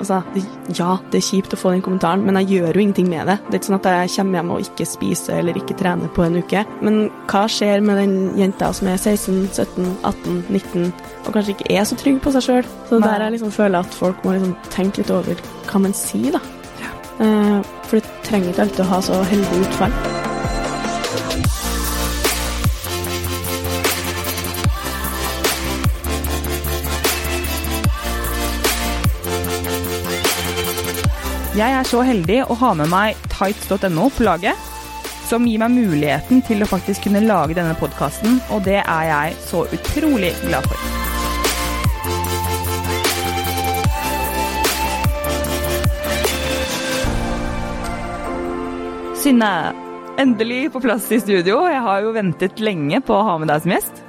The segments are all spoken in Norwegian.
Altså, ja, det er kjipt å få den kommentaren, men jeg gjør jo ingenting med det. Det er ikke sånn at jeg kommer hjem og ikke spiser eller ikke trener på en uke. Men hva skjer med den jenta som er 16, 17, 18, 19 og kanskje ikke er så trygg på seg sjøl? Så der jeg liksom føler at folk må liksom tenke litt over hva man sier, da. Ja. for det trenger ikke alltid å ha så heldig utfall. Jeg er så heldig å ha med meg tights.no på laget, som gir meg muligheten til å faktisk kunne lage denne podkasten, og det er jeg så utrolig glad for. Synne, endelig på plass i studio. Jeg har jo ventet lenge på å ha med deg som gjest.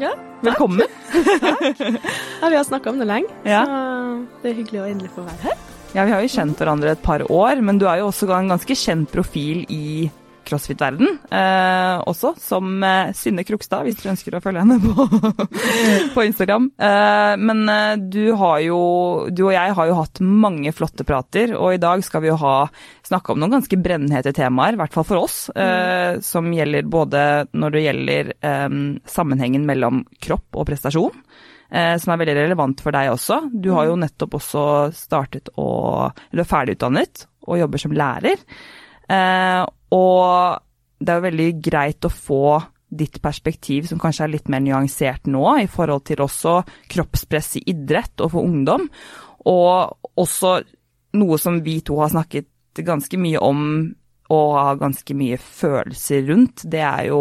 Ja, takk. Velkommen. Ja, vi har snakka om det lenge, Ja. så det er hyggelig å endelig få være her. Ja, Vi har jo kjent hverandre et par år, men du er jo også en ganske kjent profil i crossfit-verden. Eh, også som eh, Synne Krokstad, hvis dere ønsker å følge henne på, på Instagram. Eh, men eh, du har jo Du og jeg har jo hatt mange flotte prater, og i dag skal vi jo ha snakke om noen ganske brennhete temaer, i hvert fall for oss, eh, som gjelder både når det gjelder eh, sammenhengen mellom kropp og prestasjon som er veldig relevant for deg også. Du har jo nettopp også startet å Eller er ferdigutdannet og jobber som lærer. Eh, og det er jo veldig greit å få ditt perspektiv, som kanskje er litt mer nyansert nå, i forhold til også kroppspress i idrett og for ungdom. Og også noe som vi to har snakket ganske mye om og har ganske mye følelser rundt, det er jo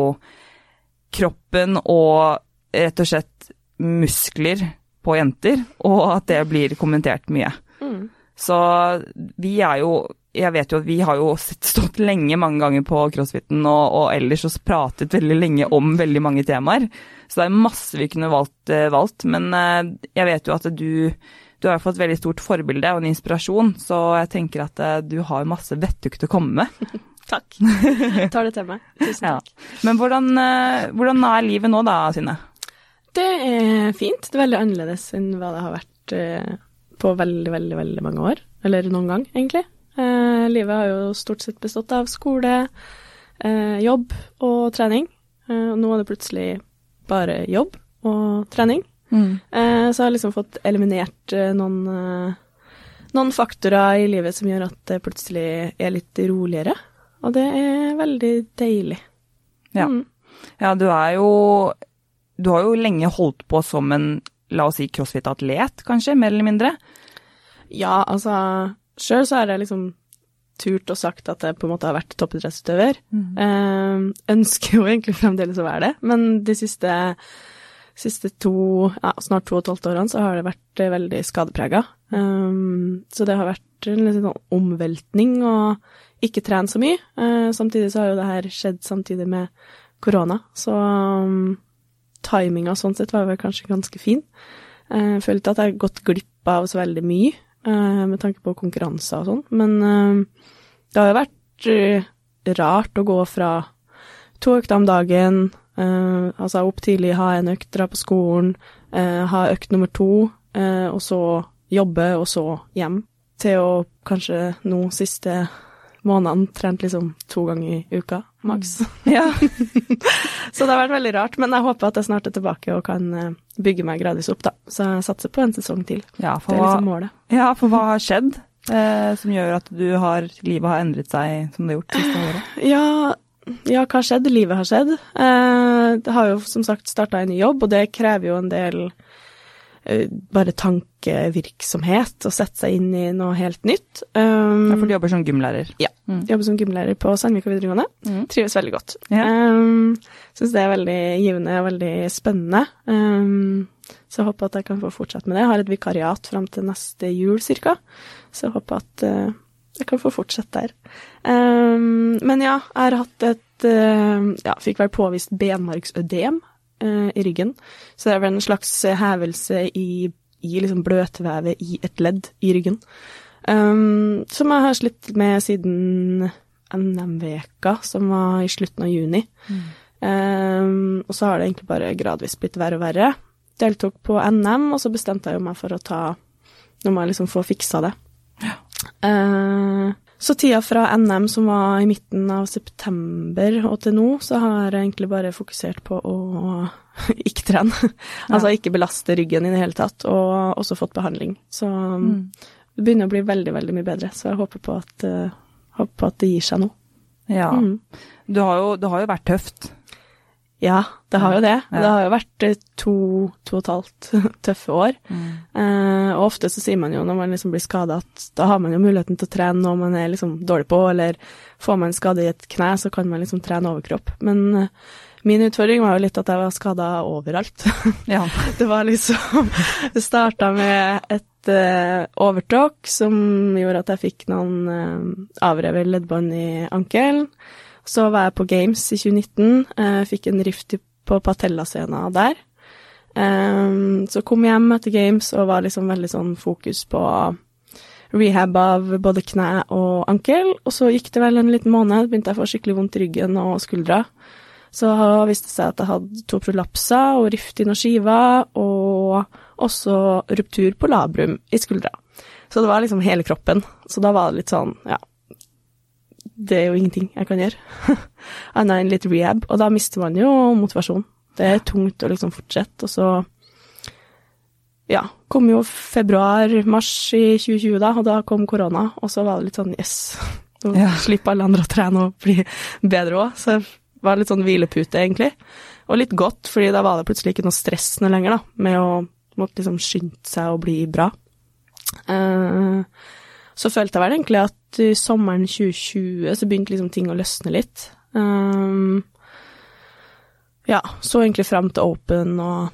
kroppen og rett og slett muskler på jenter, og at det blir kommentert mye. Mm. Så vi er jo Jeg vet jo at vi har jo stått lenge mange ganger på crossfiten og, og ellers og pratet veldig lenge om veldig mange temaer. Så det er masse vi kunne valgt, eh, valgt. men eh, jeg vet jo at du du har fått et veldig stort forbilde og en inspirasjon, så jeg tenker at eh, du har masse vettug til å komme med. Takk. Tar det til meg. Tusen Ja. Men hvordan, hvordan er livet nå da, Synne? Det er fint. Det er veldig annerledes enn hva det har vært eh, på veldig, veldig, veldig mange år. Eller noen gang, egentlig. Eh, livet har jo stort sett bestått av skole, eh, jobb og trening. Eh, og nå er det plutselig bare jobb og trening. Eh, så jeg har liksom fått eliminert eh, noen, noen faktorer i livet som gjør at det plutselig er litt roligere. Og det er veldig deilig. Ja. Mm. Ja, du er jo Du har jo lenge holdt på som en, la oss si, crossfit-atlet, kanskje, mer eller mindre. Ja, altså Sjøl så har jeg liksom turt og sagt at jeg på en måte har vært toppidrettsutøver. Eh, ønsker jo egentlig fremdeles å være det, men de siste, siste to, ja, snart to og et halvt årene så har det vært eh, veldig skadeprega. så det har vært en litt sånn omveltning og ikke trene så mye. Eh, samtidig så har jo det her skjedd samtidig med korona, så um, timinga sånn sett var vel kanskje ganske fin. Eh, Jeg følte at jeg har gått glipp av så veldig mye, eh, med tanke på konkurranser og sånn, men eh, det har jo vært eh, rart å gå fra to økter om dagen, eh, altså opp tidlig, ha en økt, dra på skolen, eh, ha økt nummer to, eh, og så jobbe, og så hjem, til å kanskje nå siste månedene trent liksom to ganger i uka, maks. Ja. Så det har vært veldig rart, men jeg håper at jeg snart er tilbake og kan eh, bygge meg gradvis opp, da. Så jeg satser på en sesong til. Ja, Det er liksom målet. ja, for hva har skjedd eh, som gjør at du har, livet har endret seg som det har gjort siste året? Ja, ja, hva har skjedd? Livet har skjedd. Eh, det har jo som sagt starta en ny jobb, og det krever jo en del eh, bare tankevirksomhet og sette seg inn i noe helt nytt. Um, Ja, for du jobber som gymlærer. Ja. Mm. Jobber som gymlærer på Sandvika videregående. Mm. Trives veldig godt. Ja. Um, Syns det er veldig givende og veldig spennende. Um, så jeg håper at jeg kan få fortsette med det. Jeg har et vikariat fram til neste jul cirka, så jeg håper at uh, jeg kan få fortsette der. Um, men ja, jeg har hatt et uh, Ja, fikk vel påvist benmargsødem eh, i ryggen. Så det er vel en slags hevelse i, i liksom bløtvevet i et ledd i ryggen. Um, som jeg har slitt med siden NM-veka, som var i slutten av juni. Um, og så har det egentlig bare gradvis blitt verre og verre. Deltok på NM, og så bestemte jeg meg for å ta Nå må jeg liksom få fiksa det. Eh, så tida fra NM, som var i midten av september og til nå, så har jeg egentlig bare fokusert på å ikke trene. altså ikke belaste ryggen i det hele tatt, og også fått behandling. Så mm. det begynner å bli veldig, veldig mye bedre. Så jeg håper på at, uh, håper på at det gir seg nå. Ja. Mm. Du har jo, det har jo vært tøft. Ja, det har jo det. Ja. Det har jo vært eh, to, to og et halvt tøffe år. Mm. Eh, og ofte så sier man jo når man liksom blir skada at da har man jo muligheten til å trene når man er liksom dårlig på, eller får man skade i et kne, så kan man liksom trene overkropp. Men eh, min utfordring var jo litt at jeg var skada overalt. Ja. det var liksom Det starta med et eh, overtråkk som gjorde at jeg fikk noen eh, avrevet leddbånd i ankelen. Så var jeg på Games i 2019, eh, fikk en rift på patellascena der. Um, så kom jeg hjem etter Games og var liksom veldig sånn fokus på rehab av både kne og ankel. Og så gikk det vel en liten måned, begynte jeg å få skikkelig vondt i ryggen og skuldra. Så viste det seg at jeg hadde to prolapser og rift i noen skiver, og også ruptur på labrum i skuldra. Så det var liksom hele kroppen. Så da var det litt sånn, ja det er jo ingenting jeg kan gjøre, annet enn litt rehab. Og da mister man jo motivasjon. Det er tungt å liksom fortsette, og så ja, kom jo februar-mars i 2020 da, og da kom korona, og så var det litt sånn yes, nå ja. slipper alle andre å trene og bli bedre òg. Så det var litt sånn hvilepute, egentlig. Og litt godt, fordi da var det plutselig ikke noe stress noe lenger, da, med å måtte liksom skynde seg å bli bra. Uh, så følte jeg vel egentlig at i sommeren 2020 så begynte liksom ting å løsne litt. Um, ja, så egentlig fram til Open og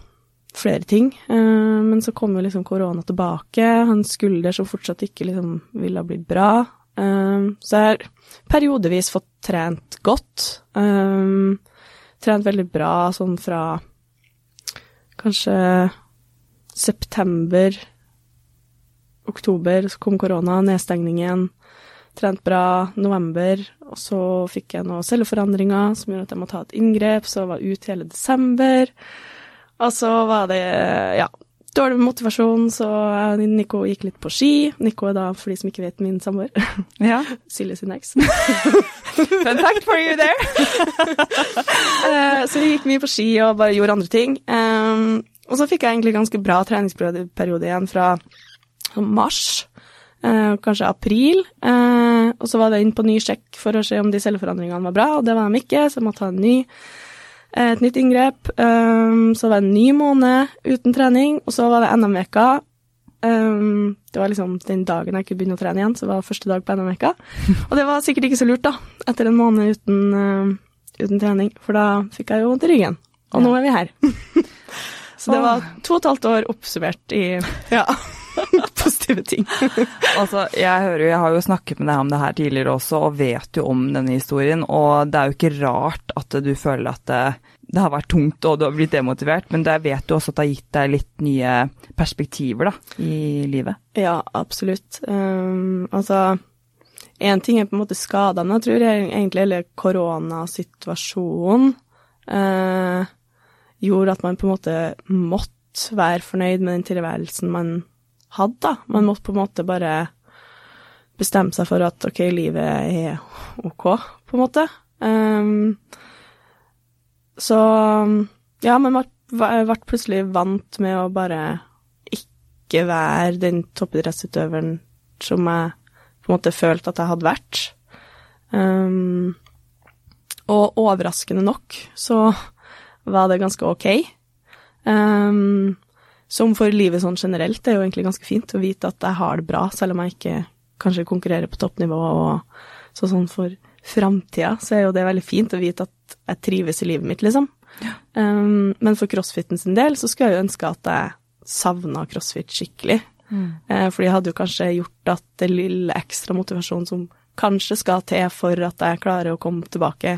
flere ting. Uh, men så kom jo liksom korona tilbake, en skulder som fortsatt ikke liksom ville bli bra. Um, så jeg har periodevis fått trent godt. Um, trent veldig bra sånn fra kanskje september oktober så kom korona, nedstengningen. Trent bra november, og så fikk jeg noen celleforandringer som gjorde at jeg måtte ha et inngrep, så jeg var ute hele desember. Og så var det, ja, dårlig motivasjon, så Nico gikk litt på ski. Nico er da, for de som ikke vet, min samboer. Ja. Silje sin eks. Fun fact for you there. Eh, så vi gikk mye på ski og bare gjorde andre ting. Um, og så fikk jeg egentlig ganske bra treningsperiode igjen fra mars, eh, kanskje april. Eh, og så var det inn på ny sjekk for å se om de celleforandringene var bra, og det var de ikke, så jeg måtte ha en ny, eh, et nytt inngrep. Um, så var det en ny måned uten trening, og så var det NM-veka. Um, det var liksom den dagen jeg kunne begynne å trene igjen, så det var første dag på NM-veka. Og det var sikkert ikke så lurt, da, etter en måned uten, uh, uten trening, for da fikk jeg jo vondt i ryggen. Og ja. nå er vi her. så det var to og et halvt år oppsummert i ja. positive ting. altså, jeg hører jeg har jo snakket med deg om det her tidligere også, og vet jo om denne historien. Og det er jo ikke rart at du føler at det, det har vært tungt og du har blitt demotivert, men jeg vet jo også at det har gitt deg litt nye perspektiver da, i livet. Ja, absolutt. Um, altså Én ting er på en måte skadene, tror jeg egentlig eller koronasituasjonen uh, gjorde at man på en måte måtte være fornøyd med den tilværelsen man hadde, da. Man måtte på en måte bare bestemme seg for at ok, livet er ok, på en måte. Um, så ja, man ble plutselig vant med å bare ikke være den toppidrettsutøveren som jeg på en måte følte at jeg hadde vært. Um, og overraskende nok så var det ganske ok. Um, som for livet sånn generelt er jo egentlig ganske fint å vite at jeg har det bra, selv om jeg ikke kanskje konkurrerer på toppnivå. og så sånn for framtida så er jo det veldig fint å vite at jeg trives i livet mitt, liksom. Ja. Um, men for crossfiten sin del så skulle jeg jo ønske at jeg savna crossfit skikkelig. Mm. Uh, for det hadde jo kanskje gjort at det lille ekstra motivasjonen som kanskje skal til for at jeg klarer å komme tilbake,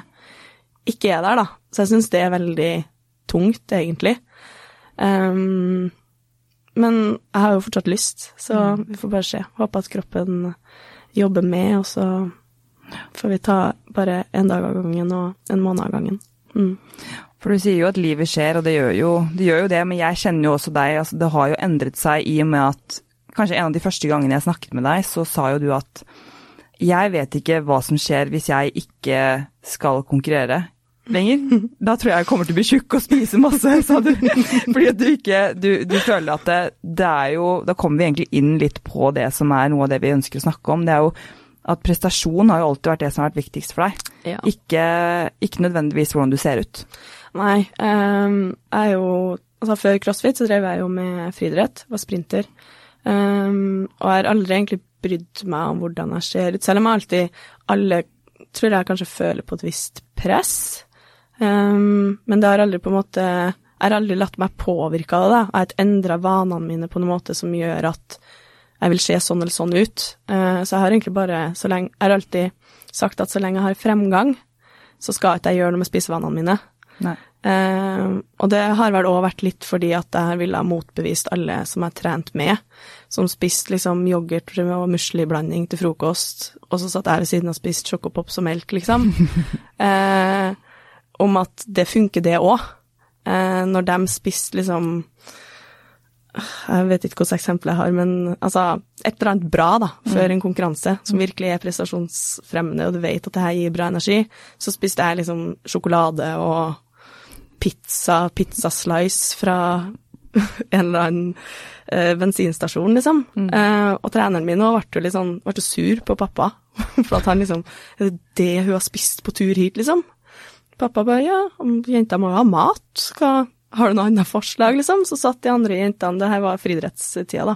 ikke er der, da. Så jeg syns det er veldig tungt, egentlig. Um, men jeg har jo fortsatt lyst, så mm. vi får bare se. Håper at kroppen jobber med, og så får vi ta bare en dag av gangen og en måned av gangen. Mm. For du sier jo at livet skjer, og det gjør jo det, gjør jo det men jeg kjenner jo også deg. altså Det har jo endret seg i og med at kanskje en av de første gangene jeg snakket med deg, så sa jo du at jeg vet ikke hva som skjer hvis jeg ikke skal konkurrere lenger. Da tror jeg jeg kommer til å bli tjukk og spise masse, sa du. Fordi at du ikke Du, du føler at det, det, er jo Da kommer vi egentlig inn litt på det som er noe av det vi ønsker å snakke om. Det er jo at prestasjon har jo alltid vært det som har vært viktigst for deg. Ja. Ikke, ikke, nødvendigvis hvordan du ser ut. Nei. Um, jeg er jo Altså før CrossFit så drev jeg jo med friidrett, var sprinter. Um, og jeg har aldri egentlig brydd meg om hvordan jeg ser ut, selv om jeg alltid Alle tror jeg kanskje føler på et visst press. Um, men det har aldri på en måte Jeg har aldri latt meg påvirke av det. Jeg har endra vanene mine på en måte som gjør at jeg vil se sånn eller sånn ut. Uh, så jeg har egentlig bare så lenge Jeg har alltid sagt at så lenge jeg har fremgang, så skal ikke jeg gjøre noe med spisevanene mine. Uh, og det har vel òg vært litt fordi at jeg ville ha motbevist alle som jeg har trent med, som spiste liksom yoghurt og musliblanding til frokost, og så satt jeg ved siden og spiste sjokopop og melk, liksom. uh, om at det funker, det òg. Eh, når de spiste liksom Jeg vet ikke hvilket eksempel jeg har, men altså et eller annet bra da, før mm. en konkurranse som virkelig er prestasjonsfremmende, og du vet at det her gir bra energi, så spiste jeg liksom sjokolade og pizza, pizza slice fra en eller annen eh, bensinstasjon, liksom. Mm. Eh, og treneren min òg ble litt sånn, ble sur på pappa, for at han liksom Er det det hun har spist på tur hit, liksom? Pappa bare ja, jenta må jo ha mat, Hva, har du noe annet forslag, liksom? Så satt de andre jentene, det her var friidrettstida, da,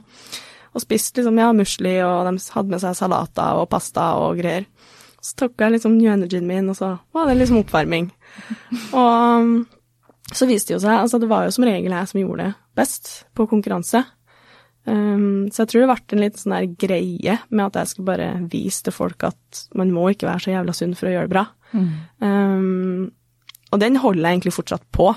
og spiste liksom ja, musli, og de hadde med seg salater og pasta og greier. Så tok jeg liksom new energyen min, og så var det liksom oppvarming. Og så viste det jo seg, altså det var jo som regel jeg som gjorde det best på konkurranse. Um, så jeg tror det ble en liten sånn der greie med at jeg skulle bare vise til folk at man må ikke være så jævla sunn for å gjøre det bra. Mm. Um, og den holder jeg egentlig fortsatt på.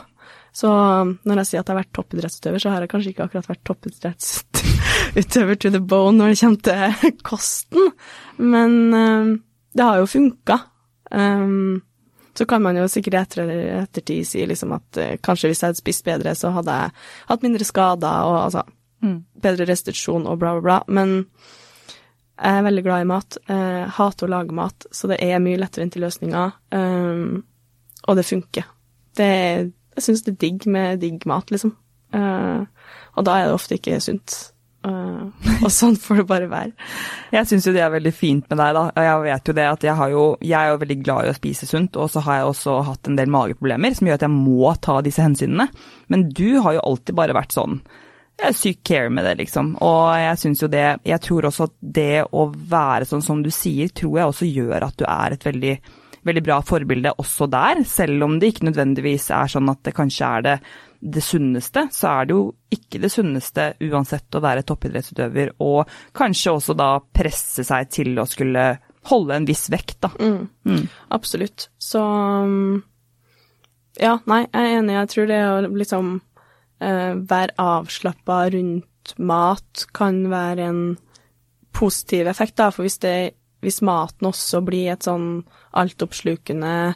Så når jeg sier at jeg har vært toppidrettsutøver, så har jeg kanskje ikke akkurat vært toppidrettsutøver to the bone når det kommer til kosten, men um, det har jo funka. Um, så kan man jo sikkert etter ettertid si liksom at uh, kanskje hvis jeg hadde spist bedre, så hadde jeg hatt mindre skader og altså mm. bedre restitusjon og bla, bla, bla. Men jeg er veldig glad i mat. Jeg eh, hater å lage mat, så det er mye lettvinte løsninger. Um, og det funker. Det, jeg syns det er digg med digg mat, liksom. Uh, og da er det ofte ikke sunt. Uh, og sånn får det bare være. Jeg syns jo det er veldig fint med deg, da. Jeg vet jo det at jeg, jo, jeg er jo veldig glad i å spise sunt, og så har jeg også hatt en del mageproblemer som gjør at jeg må ta disse hensynene. Men du har jo alltid bare vært sånn sykt care med det, liksom. Og jeg syns jo det Jeg tror også at det å være sånn som du sier, tror jeg også gjør at du er et veldig, veldig bra forbilde også der. Selv om det ikke nødvendigvis er sånn at det kanskje er det, det sunneste, så er det jo ikke det sunneste uansett å være toppidrettsutøver, og kanskje også da presse seg til å skulle holde en viss vekt, da. Mm. Mm. Absolutt. Så ja, nei, jeg er enig. Jeg tror det å liksom være avslappa rundt mat kan være en positiv effekt, da, for hvis, det, hvis maten også blir et sånn altoppslukende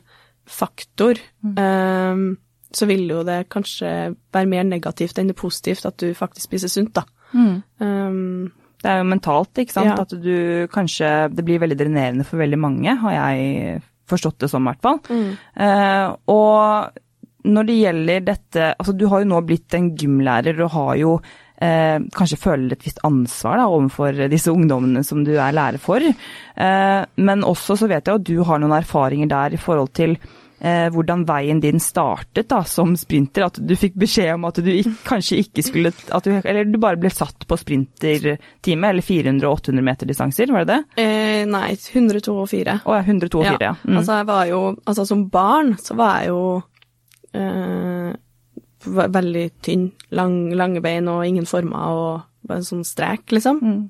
faktor, mm. eh, så vil jo det kanskje være mer negativt enn det positivt at du faktisk spiser sunt, da. Mm. Um, det er jo mentalt, ikke sant. Ja. At du kanskje Det blir veldig drenerende for veldig mange, har jeg forstått det som, i hvert fall. Mm. Uh, og når det gjelder dette Altså, du har jo nå blitt en gymlærer og har jo eh, kanskje føler et visst ansvar da, overfor disse ungdommene som du er lærer for. Eh, men også så vet jeg at du har noen erfaringer der i forhold til eh, hvordan veien din startet da, som sprinter. At du fikk beskjed om at du ikke, kanskje ikke skulle du, Eller du bare ble satt på sprintertime, eller 400-800 meter distanser, var det det? Eh, nei, 102 og 4. Å ja, 102 og 4, ja. Mm. Altså, jeg var jo Altså, som barn så var jeg jo veldig tynn, lang, lange bein og ingen former og bare en sånn strek, liksom. Mm.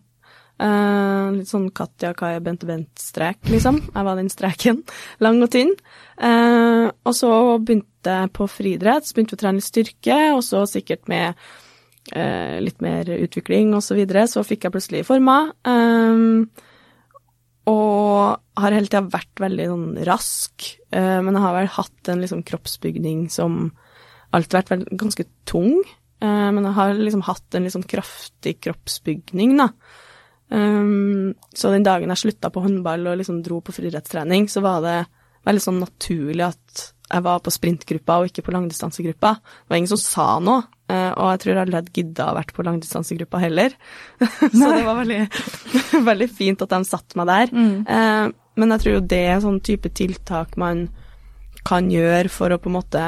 Eh, litt sånn Katja Kaja Bente Bent-strek, liksom. Jeg var den streken. Lang og tynn. Eh, og så begynte jeg på friidrett, så begynte vi å trene litt styrke, og så sikkert med eh, litt mer utvikling og så videre, så fikk jeg plutselig former. Eh, og har hele tida vært veldig sånn rask, uh, men jeg har vel hatt en liksom kroppsbygning som alltid vært vært ganske tung. uh, men jeg har liksom hatt en litt sånn kraftig kroppsbygning, da. Um, så den dagen jeg slutta på håndball og liksom dro på friidrettstrening, så var det veldig sånn naturlig at jeg var på sprintgruppa og ikke på langdistansegruppa. Det var ingen som sa noe, uh, og jeg tror aldri jeg gidda å vært på langdistansegruppa heller. så det var veldig, veldig, fint at de satte meg der. Mm. Uh, men jeg tror jo det er sånn type tiltak man kan gjøre for å på en måte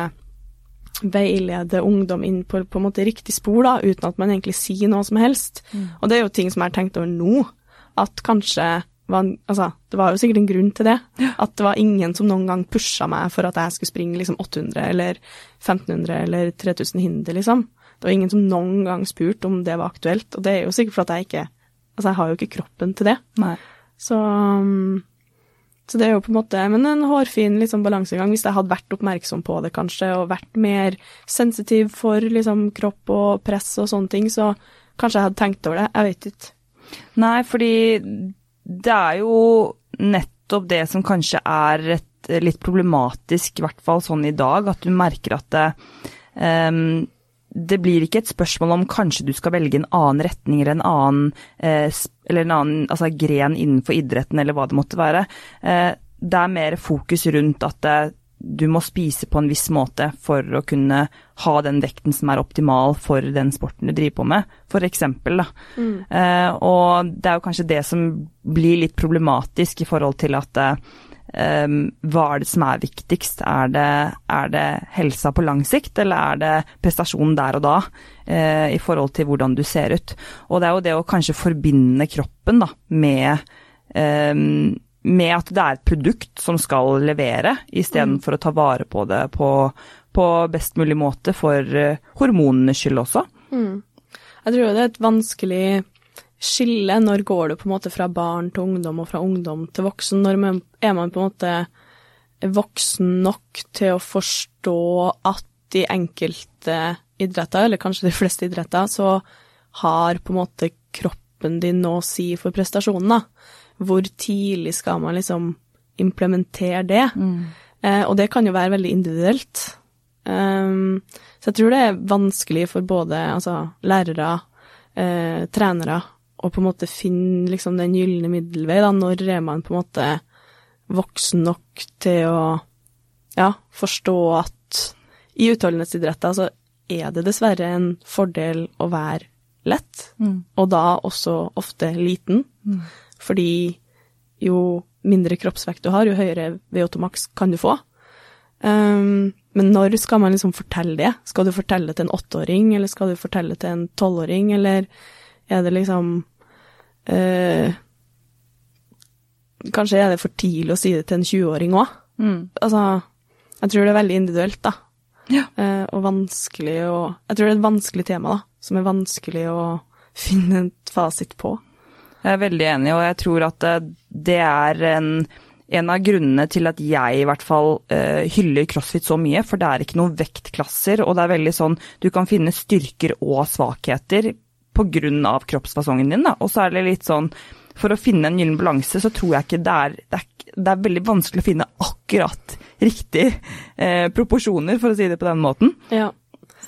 veilede ungdom inn på, på en måte riktig spor, da, uten at man egentlig sier noe som helst. Mm. Og det er jo ting som jeg har tenkt over nå, at kanskje var, altså, det var jo sikkert en grunn til det. At det var ingen som noen gang pusha meg for at jeg skulle springe liksom 800 eller 1500 eller 3000 hinder, liksom. Det var ingen som noen gang spurte om det var aktuelt, og det er jo sikkert fordi jeg ikke Altså, jeg har jo ikke kroppen til det. Nei. Så um, så det er jo på en måte men en hårfin liksom, balansegang hvis jeg hadde vært oppmerksom på det, kanskje, og vært mer sensitiv for liksom, kropp og press og sånne ting, så kanskje jeg hadde tenkt over det. Jeg vet ikke. Nei, fordi det er jo nettopp det som kanskje er et, litt problematisk, i hvert fall sånn i dag, at du merker at det, um, det blir ikke et spørsmål om kanskje du skal velge en annen retning eller en annen, eh, eller en annen altså, gren innenfor idretten eller hva det måtte være. Eh, det er mer fokus rundt at eh, du må spise på en viss måte for å kunne ha den vekten som er optimal for den sporten du driver på med, for eksempel. Da. Mm. Eh, og det er jo kanskje det som blir litt problematisk i forhold til at Um, hva er det som er viktigst? Er det, er det, helsa på lang sikt, eller er det prestasjonen der og da, uh, i forhold til hvordan du ser ut? Og det er jo det å kanskje forbinde kroppen da, med, um, med at det er et produkt som skal levere, istedenfor mm. å ta vare på det på, på best mulig måte for uh, hormonenes skyld også. Mm. Jeg tror det er et vanskelig skille? Når går du på en måte fra barn til ungdom og fra ungdom til voksen? Når man, er man på en måte voksen nok til å forstå at i enkelte idretter, eller kanskje de fleste idretter, så har på en måte kroppen din noe å si for prestasjonen, da. Hvor tidlig skal man liksom implementere det? Mm. Eh, og det kan jo være veldig individuelt. Um, så jeg tror det er vanskelig for både altså, lærere, eh, trenere å på en måte finne liksom den gylne middelvei, da, når er man på en måte voksen nok til å ja, forstå at i utholdenhetsidretter så er det dessverre en fordel å være lett, mm. og da også ofte liten, mm. Fordi jo mindre kroppsvekt du har, jo høyere VO2max kan du få. Um, men når skal man liksom fortelle det? Skal du fortelle det til en åtteåring, eller skal du fortelle det til en tolvåring, eller er det liksom uh, Kanskje er det for tidlig å si det til en 20-åring òg. Mm. Altså, jeg tror det er veldig individuelt, da. Ja. Uh, og vanskelig å Jeg tror det er et vanskelig tema, da. Som er vanskelig å finne et fasit på. Jeg er veldig enig, og jeg tror at det er en, en av grunnene til at jeg i hvert fall uh, hyller crossfit så mye, for det er ikke noen vektklasser, og det er veldig sånn Du kan finne styrker og svakheter pga. kroppsfasongen din, da. Og så er det litt sånn For å finne en gyllen balanse, så tror jeg ikke det er, det er, det er veldig vanskelig å finne akkurat riktig eh, proporsjoner, for å si det på den måten. Ja.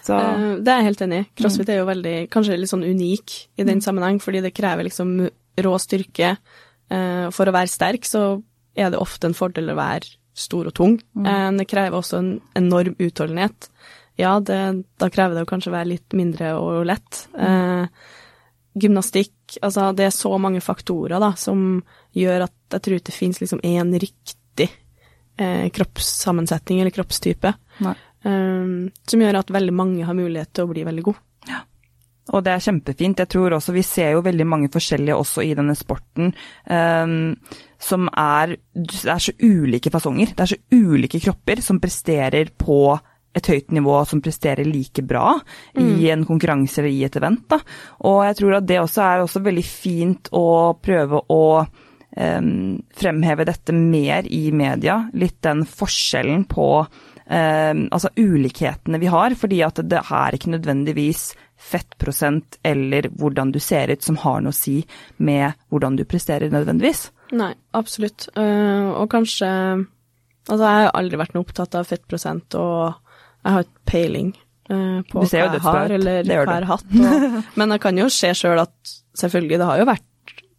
Så. Eh, det er jeg helt enig i. Crossfit er jo veldig, kanskje litt sånn unik i den mm. sammenheng, fordi det krever liksom rå styrke. Eh, for å være sterk så er det ofte en fordel å være stor og tung. Mm. Eh, det krever også en enorm utholdenhet ja, det, da krever det å kanskje være litt mindre og lett. Eh, gymnastikk Altså, det er så mange faktorer da, som gjør at jeg tror ikke det finnes liksom én riktig eh, kroppssammensetning eller kroppstype. Eh, som gjør at veldig mange har mulighet til å bli veldig god. Ja. Og det er kjempefint. Jeg tror også vi ser jo veldig mange forskjellige også i denne sporten. Um, som er Det er så ulike fasonger. Det er så ulike kropper som presterer på et høyt nivå som presterer like bra mm. i en konkurranse eller i et event. Da. Og jeg tror at det også er også veldig fint å prøve å um, fremheve dette mer i media. Litt den forskjellen på um, altså ulikhetene vi har. Fordi at det er ikke nødvendigvis fettprosent eller hvordan du ser ut som har noe å si med hvordan du presterer nødvendigvis. Nei, absolutt. Uh, og kanskje Altså, jeg har aldri vært noe opptatt av fettprosent og jeg har ikke peiling uh, på hva jeg har, eller hva jeg har hatt. Og, men jeg kan jo se sjøl at selvfølgelig, det har jo vært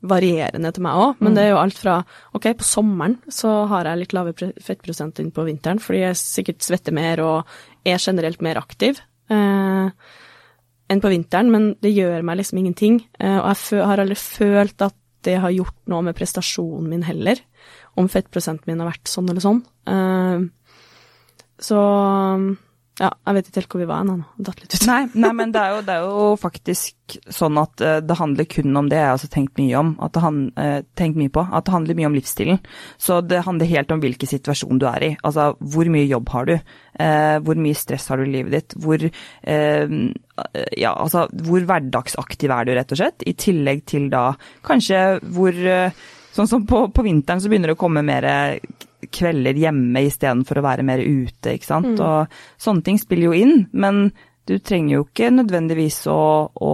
varierende til meg òg, men det er jo alt fra Ok, på sommeren så har jeg litt lavere fettprosent enn på vinteren, fordi jeg sikkert svetter mer og er generelt mer aktiv. eh, enn på vinteren, men det gjør meg liksom ingenting. Eh, og jeg har aldri følt at det har gjort noe med prestasjonen min heller, om fettprosenten min har vært sånn eller sånn. Eh, så ja, jeg vet ikke helt hvor vi var nå. datt litt ut. Nei, nei men det er, jo, det er jo faktisk sånn at eh, det handler kun om det. Jeg har også tenkt mye om, at det, han, eh, tenkt mye på, at det handler mye om livsstilen. Så det handler helt om hvilken situasjon du er i. Altså hvor mye jobb har du? Eh, hvor mye stress har du i livet ditt? Hvor, eh, ja, altså, hvor hverdagsaktiv er du, rett og slett? I tillegg til da kanskje hvor eh, Sånn som på, på vinteren så begynner det å komme mer kvelder hjemme istedenfor å være mer ute, ikke sant. Og sånne ting spiller jo inn, men du trenger jo ikke nødvendigvis å, å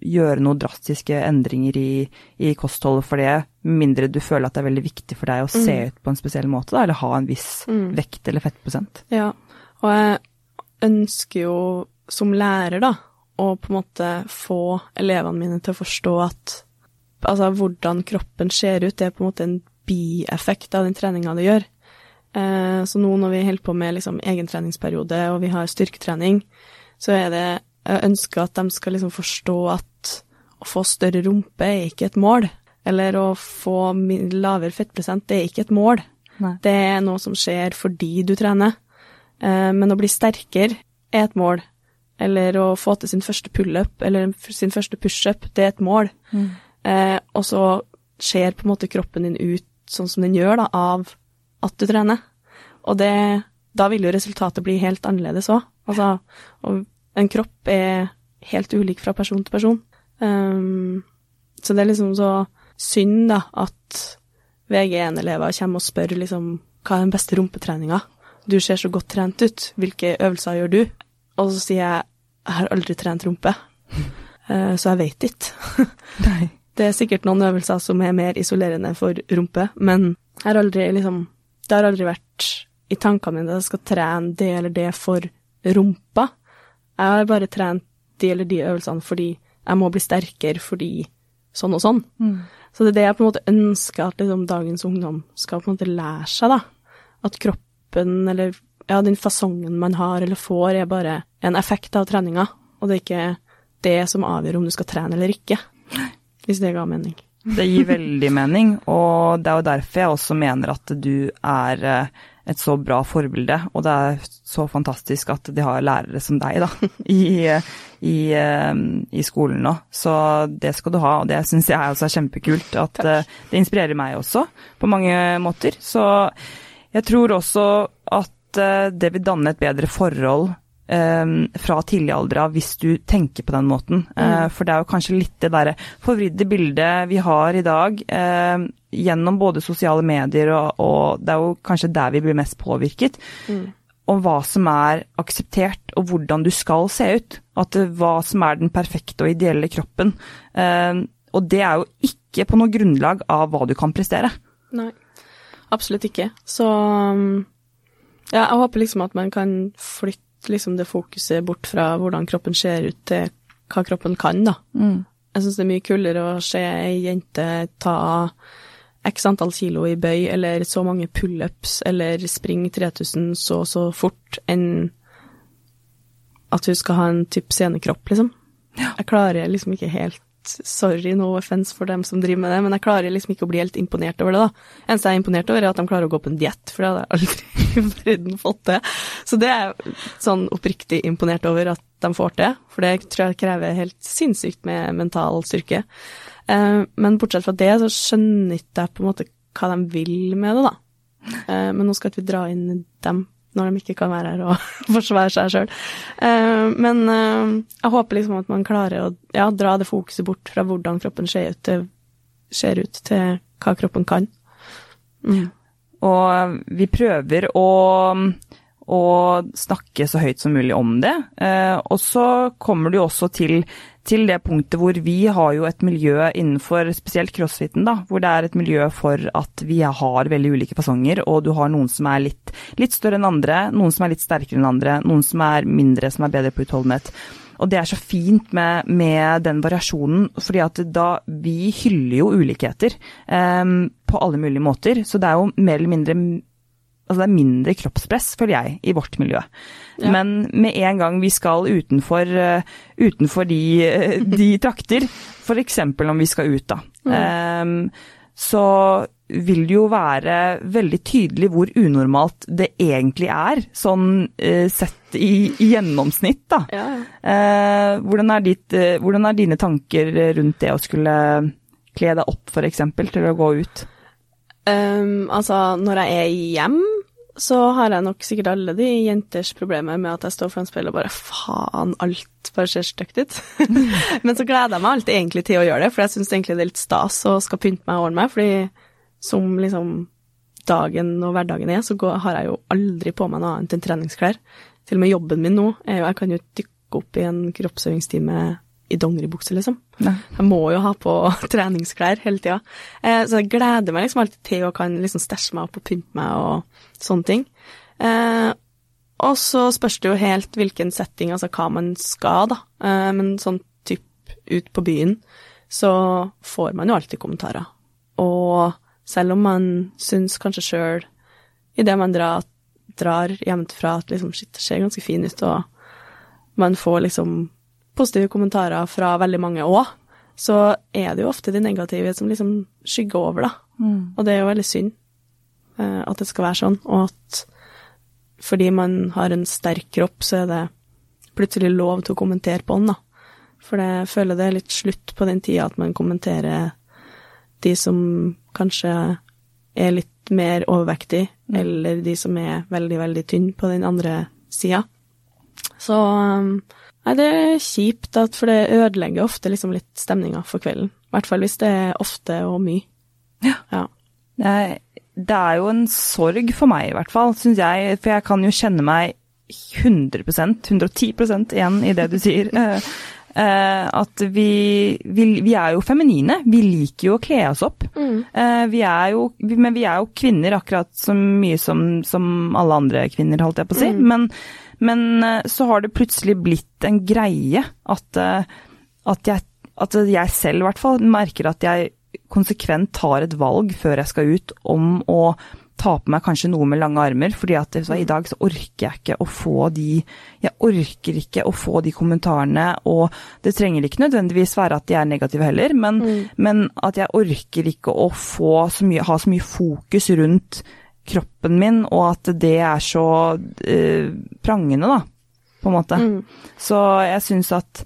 gjøre noen drastiske endringer i, i kostholdet for det, mindre du føler at det er veldig viktig for deg å se ut på en spesiell måte, da, eller ha en viss vekt eller fettprosent. Ja, og jeg ønsker jo som lærer, da, å på en måte få elevene mine til å forstå at altså, hvordan kroppen ser ut, det er på en måte en bieffekt av den treninga du gjør. Eh, så nå når vi holder på med liksom egentreningsperiode og vi har styrketrening, så er det Jeg ønsker at de skal liksom forstå at å få større rumpe er ikke et mål. Eller å få lavere fettprosent, det er ikke et mål. Nei. Det er noe som skjer fordi du trener. Eh, men å bli sterkere er et mål. Eller å få til sin første pullup eller sin første pushup, det er et mål. Eh, og så ser på en måte kroppen din ut sånn som den gjør, da, av at du trener. Og det, da vil jo resultatet bli helt annerledes òg. Altså, en kropp er helt ulik fra person til person. Um, så det er liksom så synd, da, at VG1-elever kommer og spør liksom hva er den beste rumpetreninga? Du ser så godt trent ut, hvilke øvelser gjør du? Og så sier jeg jeg har aldri trent rumpe, Eh, så jeg veit ikke. Nei. Det er sikkert noen øvelser som er mer isolerende for rumpe, men har aldri liksom Det har aldri vært i tankene mine at jeg skal trene det eller det for rumpa. Jeg har bare trent de eller de øvelsene fordi jeg må bli sterkere fordi sånn og sånn. Så det er det jeg på en måte ønsker at liksom, dagens ungdom skal på en måte lære seg, da. At kroppen, eller ja, den fasongen man har eller får, er bare en effekt av treninga, og det er ikke det som avgjør om du skal trene eller ikke. Hvis det ga mening. Det gir veldig mening, og det er jo derfor jeg også mener at du er eh, et så bra forbilde, og det er så fantastisk at de har lærere som deg da, i, i, eh, i skolen nå. Så det skal du ha, og det syns jeg også er kjempekult. At Takk. det inspirerer meg også, på mange måter. Så jeg tror også at eh, det vil danne et bedre forhold eh, fra tidlig alder av hvis du tenker på den måten. Eh, for det er jo kanskje litt det derre forvridde bildet vi har i dag eh, gjennom både sosiale medier og, og det er jo kanskje der vi blir mest påvirket. Om hva som er akseptert og hvordan du skal se ut. At hva som er den perfekte og ideelle kroppen. Uh, og det er jo ikke på noe grunnlag av hva du kan prestere. Nei, absolutt ikke. Så ja, jeg håper liksom at man kan flytte liksom det fokuset bort fra hvordan kroppen ser ut, til hva kroppen kan, da. Jeg syns det er mye kulere å se ei jente ta x antall kilo i bøy, eller så mange pullups, eller springe 3000 så så fort, enn at hun skal ha en type scenekropp, liksom. Jeg klarer liksom ikke helt Sorry, no offense for dem som driver med det, men jeg klarer liksom ikke å bli helt imponert over det, da. Eneste jeg er imponert over, er at de klarer å gå på en diett, for det hadde jeg aldri i fått til. Så det er jeg sånn oppriktig imponert over at de får til, for det tror jeg krever helt sinnssykt med mental styrke. Eh, Men bortsett fra det, så skjønner jeg på en måte hva de vil med det, da. Eh, Men nå skal ikke vi dra inn dem når de ikke kan være her og forsvare seg sjøl. Men uh, jeg håper liksom at man klarer å ja, dra det fokuset bort fra hvordan kroppen ser ut, til, ser ut, til hva kroppen kan. Mm. Og vi prøver å, og snakke så høyt som mulig om det. Eh, og så kommer jo også til, til, det punktet hvor vi har jo et miljø innenfor spesielt crossfiten, da, hvor det er et miljø for at vi har veldig ulike fasonger, og du har noen som er litt, litt større enn andre, noen som er litt sterkere enn andre, noen som er mindre, som er bedre på utholdenhet. Og det er så fint med, med den variasjonen, fordi at da vi hyller jo ulikheter um, på alle mulige måter. Så det er jo mer eller mindre Altså det er mindre kroppspress, føler jeg, i vårt miljø. Ja. Men med en gang vi skal utenfor, uh, utenfor de, uh, de trakter, f.eks. om vi skal ut, da, mm. um, så vil det jo være veldig tydelig hvor unormalt det egentlig er, sånn uh, sett i, i, gjennomsnitt, da. Ja. Uh, hvordan, er ditt, uh, hvordan, er dine tanker rundt det å skulle kle deg opp, f.eks., til å gå ut? Um, altså, når jeg er hjem, så har jeg nok sikkert alle de jenters problemer med at jeg står foran speilet og bare faen, alt bare ser stygt ut. Men så gleder jeg meg alltid egentlig til å gjøre det, for jeg syns egentlig det er litt stas å skal pynte meg og ordne meg, fordi som liksom dagen og hverdagen er, så går, har jeg jo aldri på meg noe annet enn treningsklær. Til og med jobben min nå er jo Jeg kan jo dykke opp i en kroppsøvingstime i dongeribukse, liksom. Nei. Jeg må jo ha på treningsklær hele tida. Eh, så jeg gleder meg liksom alltid til å kan liksom stæsje meg opp og pynte meg og sånne ting. Eh, og så spørs det jo helt hvilken setting, altså hva man skal, da. Eh, men sånn typ ut på byen, så får man jo alltid kommentarer. Og selv om man syns kanskje sjøl, idet man drar, drar hjemmefra, at liksom shit, det ser ganske fin ut, og man får liksom positive kommentarer fra veldig mange òg, så er det jo ofte de negative som liksom skygger over, da. Mm. Og det er jo veldig synd uh, at det skal være sånn, og at fordi man har en sterk kropp, så er det plutselig lov til å kommentere på den, da. For jeg føler det er litt slutt på den tida at man kommenterer de som kanskje er litt mer overvektig, mm. eller de som er veldig, veldig tynne på den andre sida. Så um, Nei, det er kjipt, at, for det ødelegger ofte liksom litt stemninga for kvelden. I hvert fall hvis det er ofte og mye. Ja. ja. Det er jo en sorg for meg, i hvert fall, syns jeg. For jeg kan jo kjenne meg 100% 110% igjen i det du sier. Uh, at vi, vi, vi, er jo feminine. Vi liker jo å kle oss opp. Mm. Uh, vi er jo, vi, men vi er jo kvinner akkurat så mye som, som alle andre kvinner, holdt jeg på å si. Mm. Men, men uh, så har det plutselig blitt en greie at, at, jeg, at jeg selv i hvert fall merker at jeg konsekvent tar et valg før jeg skal ut om å ta på meg kanskje noe med lange armer, fordi at så, i dag så orker jeg ikke å få de Jeg orker ikke å få de kommentarene, og det trenger ikke nødvendigvis være at de er negative heller, men, mm. men at jeg orker ikke å få så mye, ha så mye fokus rundt kroppen min, og at det er så uh, prangende, da, på en måte. Mm. Så jeg syns at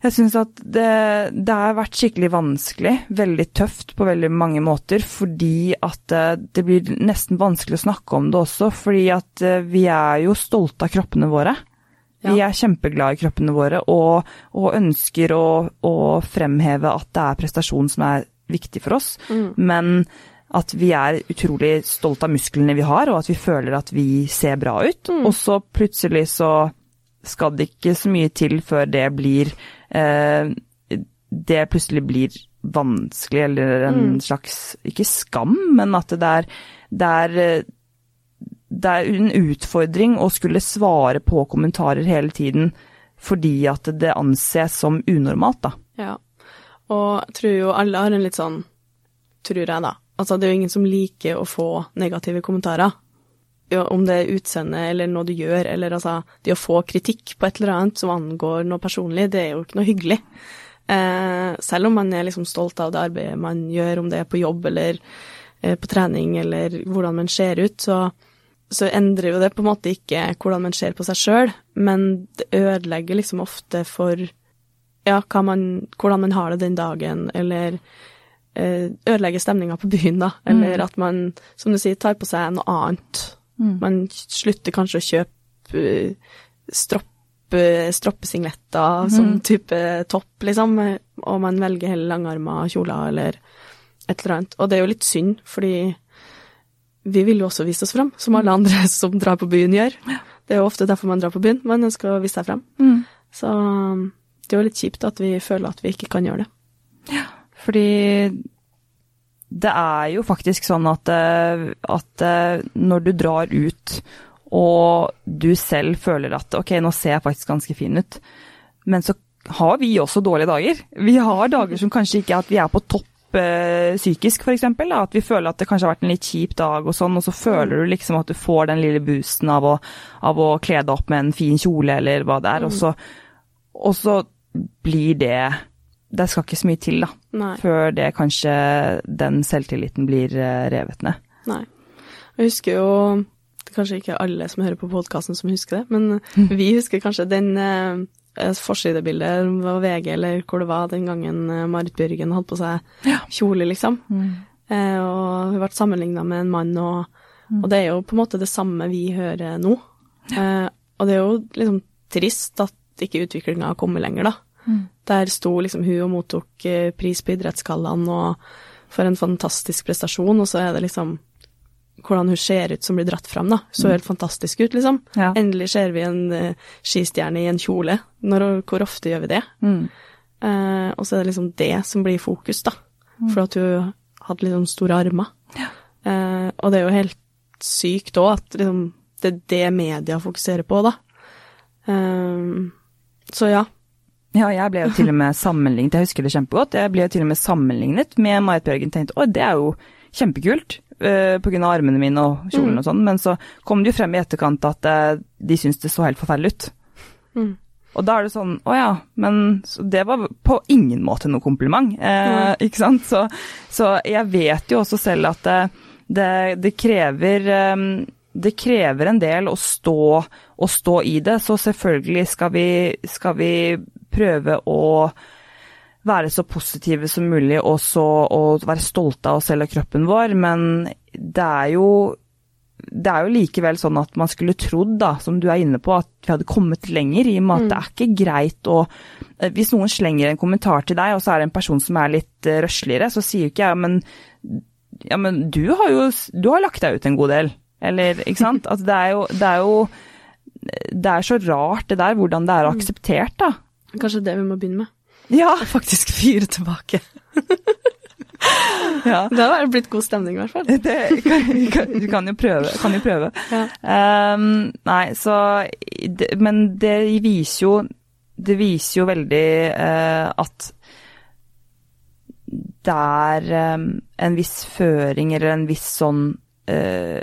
jeg syns at det, det, har vært skikkelig vanskelig, veldig tøft på veldig mange måter, fordi at det, eh, blir nesten vanskelig å snakke om det også, fordi at eh, vi er jo stolte av kroppene våre. Vi er kjempeglade i kroppene våre og, og ønsker å, å, fremheve at det er prestasjon som er viktig for oss, mm. men at vi er utrolig stolte av musklene vi har, og at vi føler at vi ser bra ut. Mm. Og så plutselig så skal det ikke så mye til før det blir eh, det plutselig blir vanskelig, eller en mm. slags Ikke skam, men at det er, det er det er en utfordring å skulle svare på kommentarer hele tiden fordi at det anses som unormalt, da. Ja, og jeg tror jo alle har en litt sånn Tror jeg, da. Altså, det er jo ingen som liker å få negative kommentarer om det er utseende eller noe du gjør, eller altså Det å få kritikk på et eller annet som angår noe personlig, det er jo ikke noe hyggelig. Eh, selv om man er liksom stolt av det arbeidet man gjør, om det er på jobb eller eh, på trening eller hvordan man ser ut, så, så, endrer jo det på en måte ikke hvordan man ser på seg sjøl, men det ødelegger liksom ofte for ja, man, hvordan man har det den dagen, eller ødelegger stemninga på byen, da, eller mm. at man, som du sier, tar på seg noe annet Mm. Man slutter kanskje å kjøpe eh, stroppe, stroppesingletter mm. som type topp, liksom, og man velger heller langarma kjoler eller et eller annet. Og det er jo litt synd, fordi vi vil jo også vise oss fram, som alle andre som drar på byen gjør. Det er jo ofte derfor man drar på byen, man ønsker å vise seg fram. Mm. Så det er jo litt kjipt at vi føler at vi ikke kan gjøre det. Fordi det er jo faktisk sånn at, eh, at eh, når du drar ut og du selv føler at ok, nå ser jeg faktisk ganske fin ut, men så har vi også dårlige dager. Vi har dager som kanskje ikke er at vi er på topp eh, psykisk, f.eks. At vi føler at det kanskje har vært en litt kjip dag og sånn, og så føler du liksom at du får den lille boosten av å, av å kle deg opp med en fin kjole eller hva det er, og så, og så blir det Det skal ikke så mye til, da, Nei. før det kanskje den selvtilliten blir eh, revet ned. Nei. Jeg husker jo det Kanskje ikke alle som hører på podkasten som husker det, men vi husker kanskje den eh, forsidebildet, om var VG eller hvor det var den gangen eh, Marit Bjørgen hadde på seg kjole, liksom. Eh, og hun ble sammenligna med en mann, og, og det er jo på en måte det samme vi hører nå. Eh, og det er jo liksom trist at ikke utviklinga har kommet lenger, da. Der sto liksom hun og mottok eh, pris på Idrettsgallaen, og for en fantastisk prestasjon, og så er det liksom hvordan hun ser ut som blir dratt fram, da. Så helt fantastisk ut, liksom. Ja. Endelig ser vi en uh, skistjerne i en kjole. Når, hvor ofte gjør vi det? Mm. Uh, og så er det liksom det som blir fokus, da. For at hun hadde liksom store armer. Eh, og det er jo helt sykt òg at liksom, det er det media fokuserer på, da. Så ja. Ja, jeg ble jo til og med sammenlignet, jeg husker det kjempegodt, jeg ble jo til og med sammenlignet med Marit Bjørgen. Tenkte å, det er jo kjempekult, uh, på grunn av armene mine og kjolen og sånn, men så kom det jo frem i etterkant at uh, de syntes det så helt forferdelig ut. Mm. Og da er det sånn, å ja, men så det var på ingen måte noe kompliment, eh, ikke sant? Så, så jeg vet jo også selv at det, det, det krever um, det krever en del å stå, å stå i det, så selvfølgelig skal vi, skal vi prøve å være så positive som mulig og, så, og være stolte av oss selv og kroppen vår, men det er jo det er jo likevel sånn at man skulle trodd, da, som du er inne på, at vi hadde kommet lenger, i og med at det er ikke greit å eh, Hvis noen slenger en kommentar til deg, og så er det en person som er litt uh, røsligere, så sier jo ikke jeg men, ja, men du har jo du har lagt deg ut en god del. Eller, ikke sant? At det er jo Det er jo det er så rart det der, hvordan det er akseptert, da. Kanskje det vi må begynne med. Ja. Og faktisk fyre tilbake. ja. Det har blitt god stemning, i hvert fall. Det kan, kan, du kan jo prøve. Kan jo prøve. Ja. Um, nei, så det, Men det viser jo Det viser jo veldig uh, at det er um, en viss føring eller en viss sånn uh,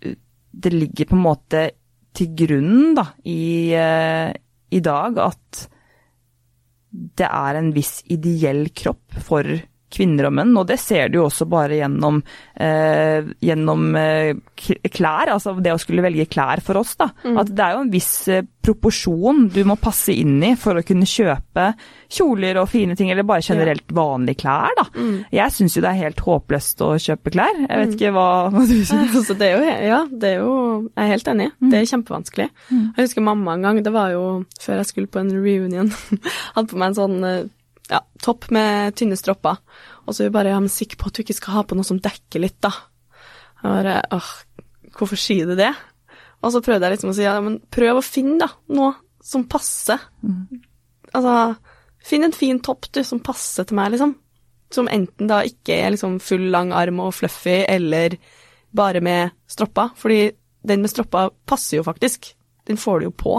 Det ligger på en måte til grunn da, i, uh, i dag at det er en viss ideell kropp for kvinner og menn, og det ser du jo også bare gjennom, eh, gjennom eh, klær, altså det å skulle velge klær for oss, da. Mm. At det er jo en viss eh, proporsjon du må passe inn i for å kunne kjøpe kjoler og fine ting, eller bare generelt vanlige klær, da. Mm. Jeg syns jo det er helt håpløst å kjøpe klær. Jeg vet ikke hva, hva du syns. Altså, det er jo, ja, det er jo Jeg er helt enig. Det er kjempevanskelig. Jeg husker mamma en gang, det var jo før jeg skulle på en reunion, hadde på meg en sånn eh, ja, topp med tynne stropper. Og så er vi bare ja, men sikker på at du ikke skal ha på noe som dekker litt, da. Jeg bare åh, hvorfor sier du det? Og så prøvde jeg liksom å si ja, men prøv å finne da, noe som passer. Altså, finn en fin topp, du, som passer til meg, liksom. Som enten da ikke er liksom full, lang arm og fluffy, eller bare med stropper. Fordi den med stropper passer jo faktisk. Den får du jo på.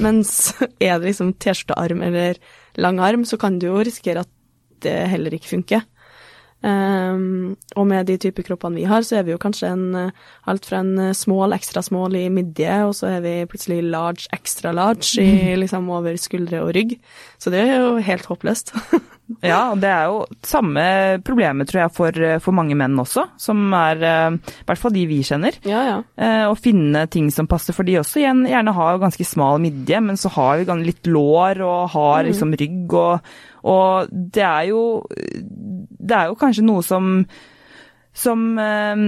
Mens er det liksom T-skjortearm eller lang arm, så kan du jo risikere at det heller ikke funker. Um, og med de type kroppene vi har, så er vi jo kanskje en, eh, alt fra en eh, small, ekstra small i midje, og så er vi plutselig large, extra large i, liksom over skuldre og rygg. Så det er jo helt håpløst. Ja, og det er jo samme problemet, tror jeg, for, for mange menn også, som er eh, I hvert fall de vi kjenner. ja, ja. Eh, Å finne ting som passer, for de også igjen, gjerne har ganske smal midje, men så har vi litt lår og har liksom rygg og, og det er jo Det er jo kanskje noe som som eh,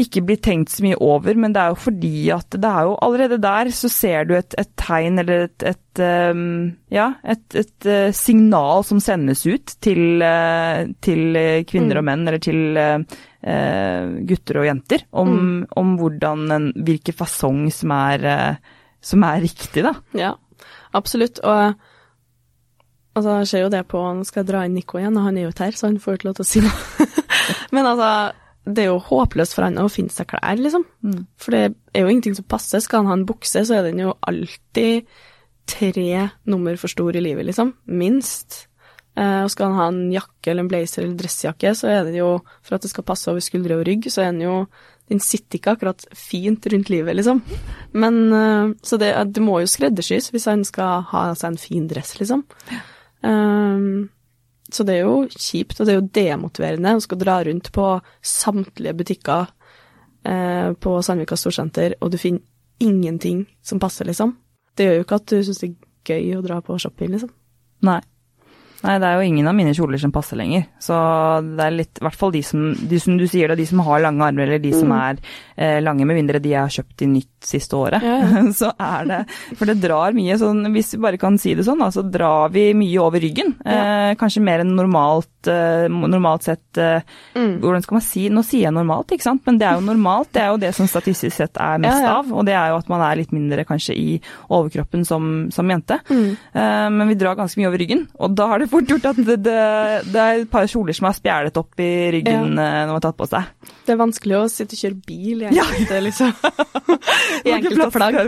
ikke blir tenkt så mye over, men det er jo fordi at det er jo allerede der så ser du et, et tegn eller et, et um, ja, et, et uh, signal som sendes ut til, uh, til kvinner mm. og menn, eller til uh, gutter og jenter, om, mm. om hvordan en, hvilken fasong som er, som er riktig, da. Ja, absolutt. Og altså, jeg ser jo det på Nå skal jeg dra inn Nico igjen, og han er jo ikke her, så han får ikke lov til å si noe. men altså det er jo håpløst for han å finne seg klær, liksom. Mm. For det er jo ingenting som passer. Skal han ha en bukse, så er den jo alltid tre nummer for stor i livet, liksom. Minst. Eh, og skal han ha en jakke eller en blazer eller dressjakke, så er det jo, for at det skal passe over skuldre og rygg, så er den jo Den sitter ikke akkurat fint rundt livet, liksom. Men eh, Så det, det må jo skreddersys hvis han skal ha seg en fin dress, liksom. Um, så det er jo kjipt, og det er jo demotiverende å skal dra rundt på samtlige butikker eh, på Sandvika Storsenter, og du finner ingenting som passer, liksom. Det gjør jo ikke at du syns det er gøy å dra på shopping, liksom. Nei. Nei, det er jo ingen av mine kjoler som passer lenger. Så det er litt, i hvert fall de som, de som du sier, det, de som har lange armer, eller de mm. som er eh, lange, med mindre de jeg har kjøpt i nytt siste året. Ja, ja. så er det For det drar mye sånn, hvis vi bare kan si det sånn, da, så drar vi mye over ryggen. Ja. Eh, kanskje mer enn normalt, eh, normalt sett eh, mm. Hvordan skal man si Nå sier jeg normalt, ikke sant, men det er jo normalt. Det er jo det som statistisk sett er mest av, og det er jo at man er litt mindre kanskje i overkroppen som, som jente. Mm. Eh, men vi drar ganske mye over ryggen, og da har det fort gjort at det, det, det er et par kjoler som er spjælet opp i ryggen ja. Eh, når man har tatt på seg. Det er vanskelig å sitte og kjøre bil i enkelte, ja. liksom. I enkelte plagg.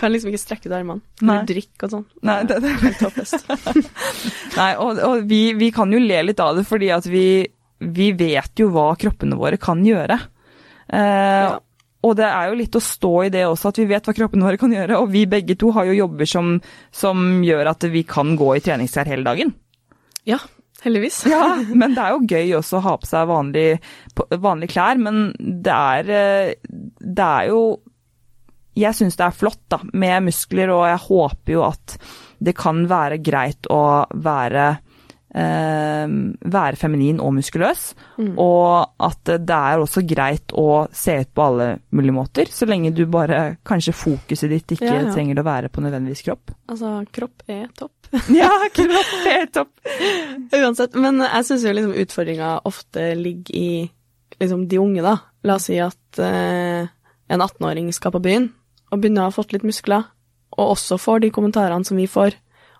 Kan liksom ikke strekke ut armene. Eller drikke og sånn. Nei, det, det er helt håpløst. Nei, og, og vi, vi, kan jo le litt av det, fordi at vi, vi vet jo hva kroppene våre kan gjøre. Eh, ja. Og det er jo litt å stå i det også, at vi vet hva kroppene våre kan gjøre. Og vi begge to har jo jobber som, som gjør at vi kan gå i treningsklær hele dagen. Ja, heldigvis. ja, men det er jo gøy også å ha på seg vanlige vanlig klær. Men det er, eh, det er jo Jeg syns det er flott da, med muskler, og jeg håper jo at det kan være greit å være eh, være feminin og muskuløs. Mm. Og at det er også greit å se ut på alle mulige måter, så lenge du bare Kanskje fokuset ditt ikke ja, ja. trenger å være på nødvendigvis kropp. Altså, kropp er topp. ja, kropp er topp. Uansett. Men jeg syns jo liksom utfordringa ofte ligger i liksom de unge, da. La oss si at eh, en 18-åring skal på byen og begynner å ha fått litt muskler, og også får de kommentarene som vi får.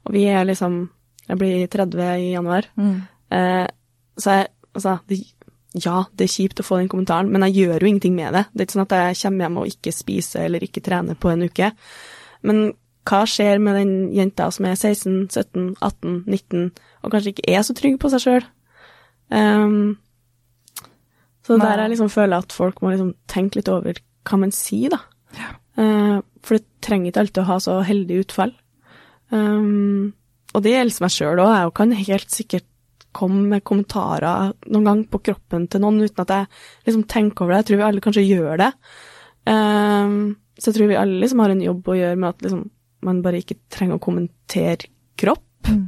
Og vi er liksom Jeg blir 30 i januar. Mm. Eh, så jeg Altså, det, ja, det er kjipt å få den kommentaren, men jeg gjør jo ingenting med det. Det er ikke sånn at jeg kommer hjem og ikke spiser eller ikke trener på en uke. Men hva skjer med den jenta som er 16, 17, 18, 19, og kanskje ikke er så trygg på seg sjøl? Um, ehm, så der jeg liksom føler at folk må liksom tenke litt over hva man sier, da. Ja. Uh, for det trenger ikke alltid å ha så heldig utfall. Um, og det gjelder meg sjøl òg. Jeg kan helt sikkert komme med kommentarer noen gang på kroppen til noen uten at jeg liksom tenker over det. Jeg tror vi alle kanskje gjør det. Um, så jeg tror vi alle liksom har en jobb å gjøre med at liksom man bare ikke trenger å kommentere kropp. Mm.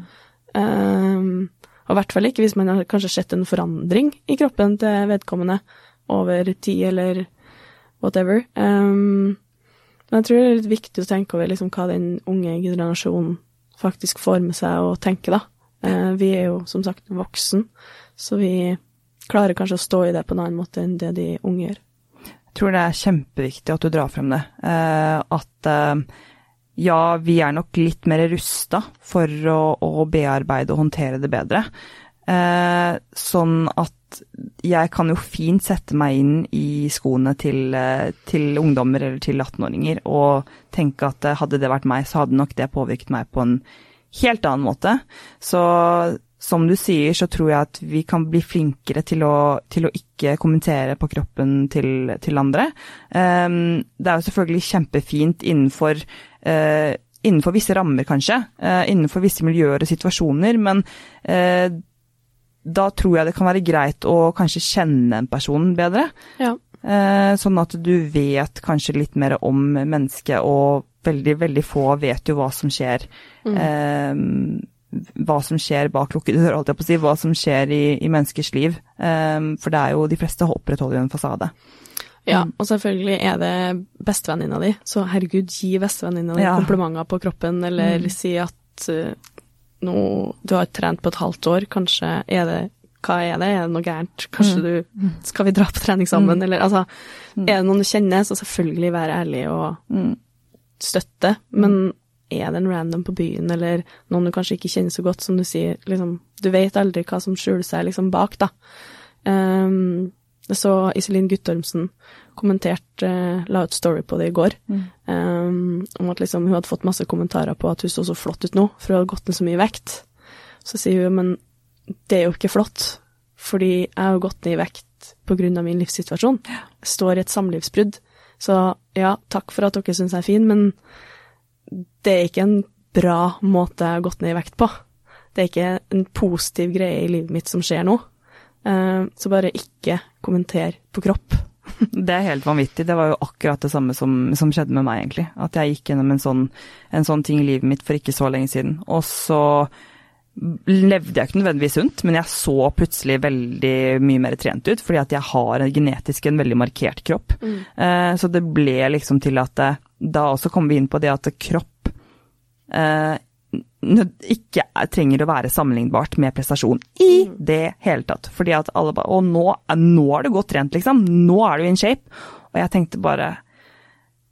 Um, og i hvert fall ikke hvis man har kanskje sett en forandring i kroppen til vedkommende over tid eller whatever. Um, men jeg tror det er litt viktig å tenke over liksom hva den unge generasjonen faktisk får med seg å tenke, da. Uh, vi er jo som sagt voksen, så vi klarer kanskje å stå i det på en annen måte enn det de unge gjør. Jeg tror det er kjempeviktig at du drar frem det. Uh, at uh, ja, vi er nok litt mer rusta for å, å, bearbeide og håndtere det bedre. Eh, sånn at jeg kan jo fint sette meg inn i skoene til, eh, til ungdommer eller til 18-åringer og tenke at eh, hadde det vært meg, så hadde nok det påvirket meg på en helt annen måte. Så som du sier, så tror jeg at vi kan bli flinkere til å, til å ikke kommentere på kroppen til, til andre. Um, det er jo selvfølgelig kjempefint innenfor uh, innenfor visse rammer, kanskje. Uh, innenfor visse miljøer og situasjoner. Men uh, da tror jeg det kan være greit å kanskje kjenne en person bedre. Ja. Sånn at du vet kanskje litt mer om mennesket, og veldig, veldig få vet jo hva som skjer. Mm. Hva som skjer bak lukkede dører, holdt jeg på å si. Hva som skjer i, i menneskers liv. Um, for det er jo de fleste opprettholder jo en fasade. Ja, og selvfølgelig er det bestevenninna di, så herregud, gi bestevenninna di Ja. komplimenter på kroppen, eller Mm. si at uh, nå, du har trent på et halvt år, kanskje er det Hva er det, er det noe gærent? Kanskje Mm. du Skal vi dra på trening sammen, Mm. eller altså Mm. Er det noen du kjenner, så selvfølgelig være ærlig og Mm. støtte, men er det en random på byen, eller noen du kanskje ikke kjenner så godt, som du sier, liksom Du vet aldri hva som skjuler seg liksom bak, da. Um, så Iselin Guttormsen kommenterte, la ut story på det i går, Mm. um, om at liksom hun hadde fått masse kommentarer på at hun så så flott ut nå, for hun hadde gått ned så mye vekt. Så sier hun, men det er jo ikke flott, fordi jeg har gått ned i vekt av min livssituasjon. Jeg står i et samlivsbrudd. Så ja, takk for at dere syns jeg er fin, men det er ikke en bra måte jeg har gått ned i vekt på. Det er ikke en positiv greie i livet mitt som skjer nå. Eh, Så bare ikke kommenter på kropp. Det er helt vanvittig. Det var jo akkurat det samme som, som skjedde med meg, egentlig. At jeg gikk gjennom en sånn, en sånn ting i livet mitt for ikke så lenge siden. Og så levde jeg ikke nødvendigvis sunt, men jeg så plutselig veldig mye mer trent ut, fordi at jeg har en genetisk en veldig markert kropp. Mm. så det ble liksom til at det, da også kom vi inn på det at kropp eh, ikke er, trenger å være sammenlignbart med prestasjon i det hele tatt. Fordi at alle bare Og nå, nå er du godt trent, liksom. Nå er du in shape. Og jeg tenkte bare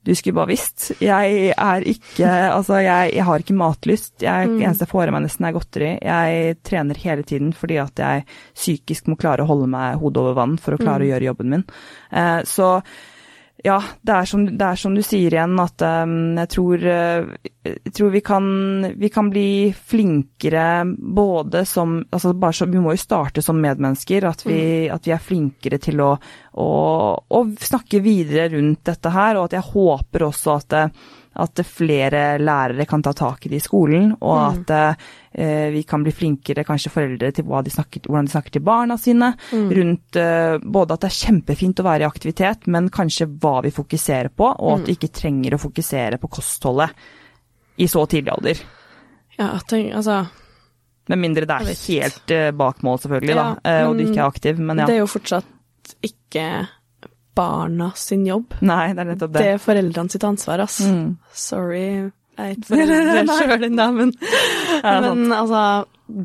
Du skulle bare visst. Jeg er ikke Altså, jeg, jeg har ikke matlyst. Jeg, Mm. eneste jeg får i meg nesten er godteri. Jeg trener hele tiden fordi at jeg psykisk må klare å holde meg hodet over vann for å klare å gjøre jobben min. Eh, så ja, det er, som, det er som du sier igjen, at um, jeg tror, eh, jeg tror vi, kan, vi kan bli flinkere både som altså bare så, Vi må jo starte som medmennesker, at vi, at vi er flinkere til å, å, å snakke videre rundt dette her. Og at jeg håper også at, det- at flere lærere kan ta tak i det i skolen, og at eh, vi kan bli flinkere, kanskje foreldre, til de snakker, hvordan de snakker til barna sine. Rundt eh, både at det er kjempefint å være i aktivitet, men kanskje hva vi fokuserer på, og at vi ikke trenger å fokusere på kostholdet i så tidlig alder. Ja, tenk, altså Med mindre det er helt uh, bak mål, selvfølgelig, da, Ja, eh, og du ikke er aktiv. Men ja. Det er jo fortsatt ikke barna sin jobb. Nei, det er nettopp Det det. er foreldrene sitt ansvar, ass. Mm. Sorry, jeg er ikke foreldre sjøl ennå, men, men altså,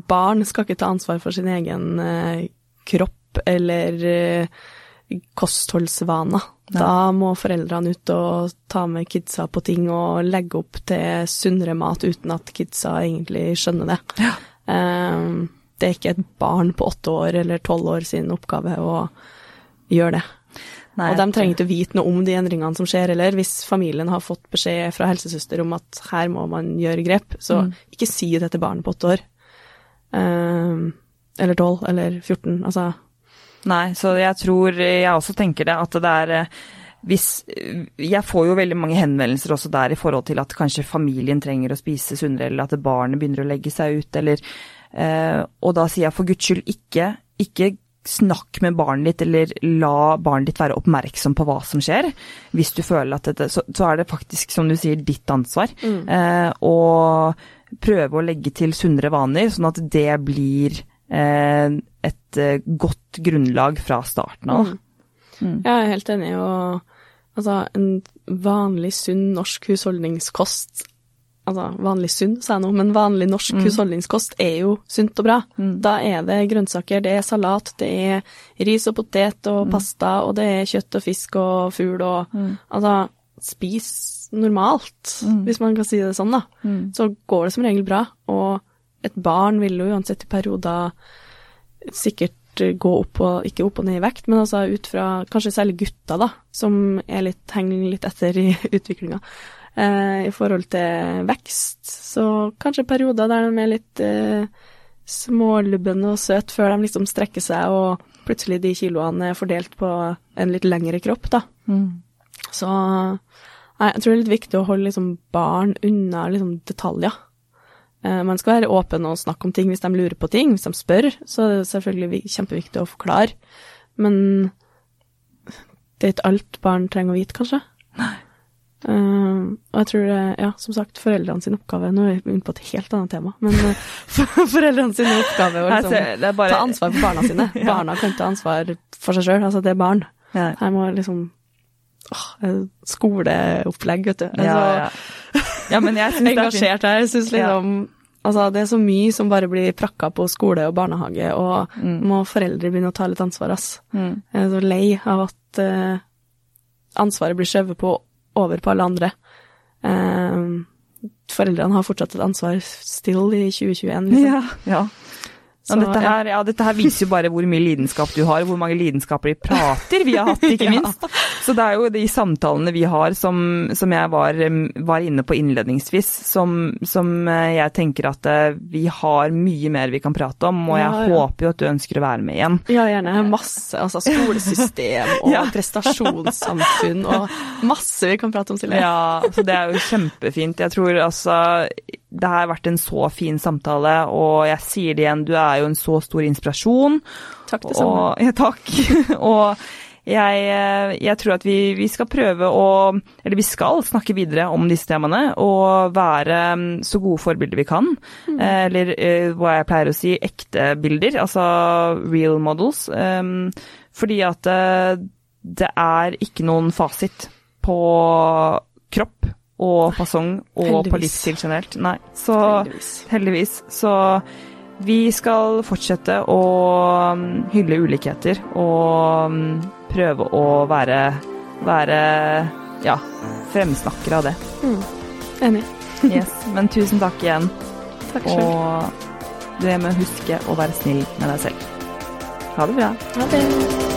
barn skal ikke ta ansvar for sin egen eh, kropp eller eh, kostholdsvaner. Da må foreldrene ut og ta med kidsa på ting og legge opp til sunnere mat uten at kidsa egentlig skjønner det. Ja. Eh, det er ikke et barn på åtte år eller tolv år sin oppgave å gjøre det. Nei, og de trenger ikke å vite noe om de endringene som skjer heller. Hvis familien har fått beskjed fra helsesøster om at her må man gjøre grep, så Mm. ikke si det til barnet på åtte år. Um, eller tolv, eller 14. Altså, Nei, så jeg tror Jeg også tenker det, at det er eh, hvis Jeg får jo veldig mange henvendelser også der i forhold til at kanskje familien trenger å spise sunnere, eller at barnet begynner å legge seg ut, eller eh, Og da sier jeg for guds skyld ikke, ikke snakk med barnet ditt, eller la barnet ditt være oppmerksom på hva som skjer. Hvis du føler at dette Så, så er det faktisk, som du sier, ditt ansvar. Eh, og prøve å legge til sunnere vaner, sånn at det blir eh, et eh, godt grunnlag fra starten av. Mm. Jeg er helt enig, og altså, en vanlig sunn norsk husholdningskost Altså vanlig sunn, sa jeg nå, men vanlig norsk husholdningskost er jo sunt og bra. Da er det grønnsaker, det er salat, det er ris og potet og pasta, og det er kjøtt og fisk og fugl og Altså, spis normalt, hvis man kan si det sånn, da. Så går det som regel bra. Og et barn vil jo uansett i perioder sikkert gå opp og, ikke opp og ned i vekt, men altså ut fra kanskje særlig gutta, da, som litt, henger litt etter i utviklinga eh, i forhold til vekst. Så kanskje perioder der de er litt eh, smålubne og søte før de liksom strekker seg, og plutselig de kiloene er fordelt på en litt lengre kropp, da. Så nei, jeg tror det er litt viktig å holde liksom barn unna liksom detaljer. Eh, Man skal være åpen og snakke om ting hvis de lurer på ting. Hvis de spør, så er det selvfølgelig kjempeviktig å forklare. Men det er ikke alt barn trenger å vite, kanskje. Eh, og jeg tror det, ja, som sagt, foreldrene sin oppgave Nå er vi inne på et helt annet tema, men eh, foreldrene sin oppgave å liksom, så det er bare- ta ansvar for barna sine. Barna kan ta ansvar for seg sjøl, altså det er barn. Ja. Her må liksom åh, skoleopplegg, vet du. Er Ja, ja. ja, men jeg syns det er engasjert her. Jeg syns liksom Altså, det er så mye som bare blir prakka på skole og barnehage, og Mm. må foreldre begynne å ta litt ansvar, ass. Mm. Jeg er så lei av at uh, ansvaret blir skjøvet på over på alle andre. Eh, foreldrene har fortsatt et ansvar still i 2021, liksom. Ja, ja. Så, dette, her, ja, dette her viser jo bare hvor mye lidenskap du har, og hvor mange lidenskaper de prater vi har hatt, ikke Ja. minst. Så det er jo de samtalene vi har som, som jeg var, var inne på innledningsvis, som, som eh, jeg tenker at eh, vi har mye mer vi kan prate om, og jeg Ja, ja. håper jo at du ønsker å være med igjen. Ja, gjerne masse. Altså skolesystem og Ja. prestasjonssamfunn og masse vi kan prate om, Silje. Ja, så det er jo kjempefint. Jeg tror altså det har vært en så fin samtale, og jeg sier det igjen, du er jo en så stor inspirasjon. Takk det samme. Og, ja, takk. og jeg, eh, jeg tror at vi, vi skal prøve å Eller vi skal snakke videre om disse temaene og være mm, så gode forbilder vi kan. Mm. Eller eh, hva jeg pleier å si, ekte bilder. Altså real models. Um, fordi at eh, det er ikke noen fasit på kropp og fasong og på livsstil generelt. Nei. Så Heldigvis. Heldigvis. Så vi skal fortsette å mm, hylle ulikheter og mm, prøve å være, være ja, fremsnakkere av det. Mm. Enig. Yes. Men tusen takk igjen. Takk selv. Og det med å huske å være snill med deg selv. Ha det bra. Ha det.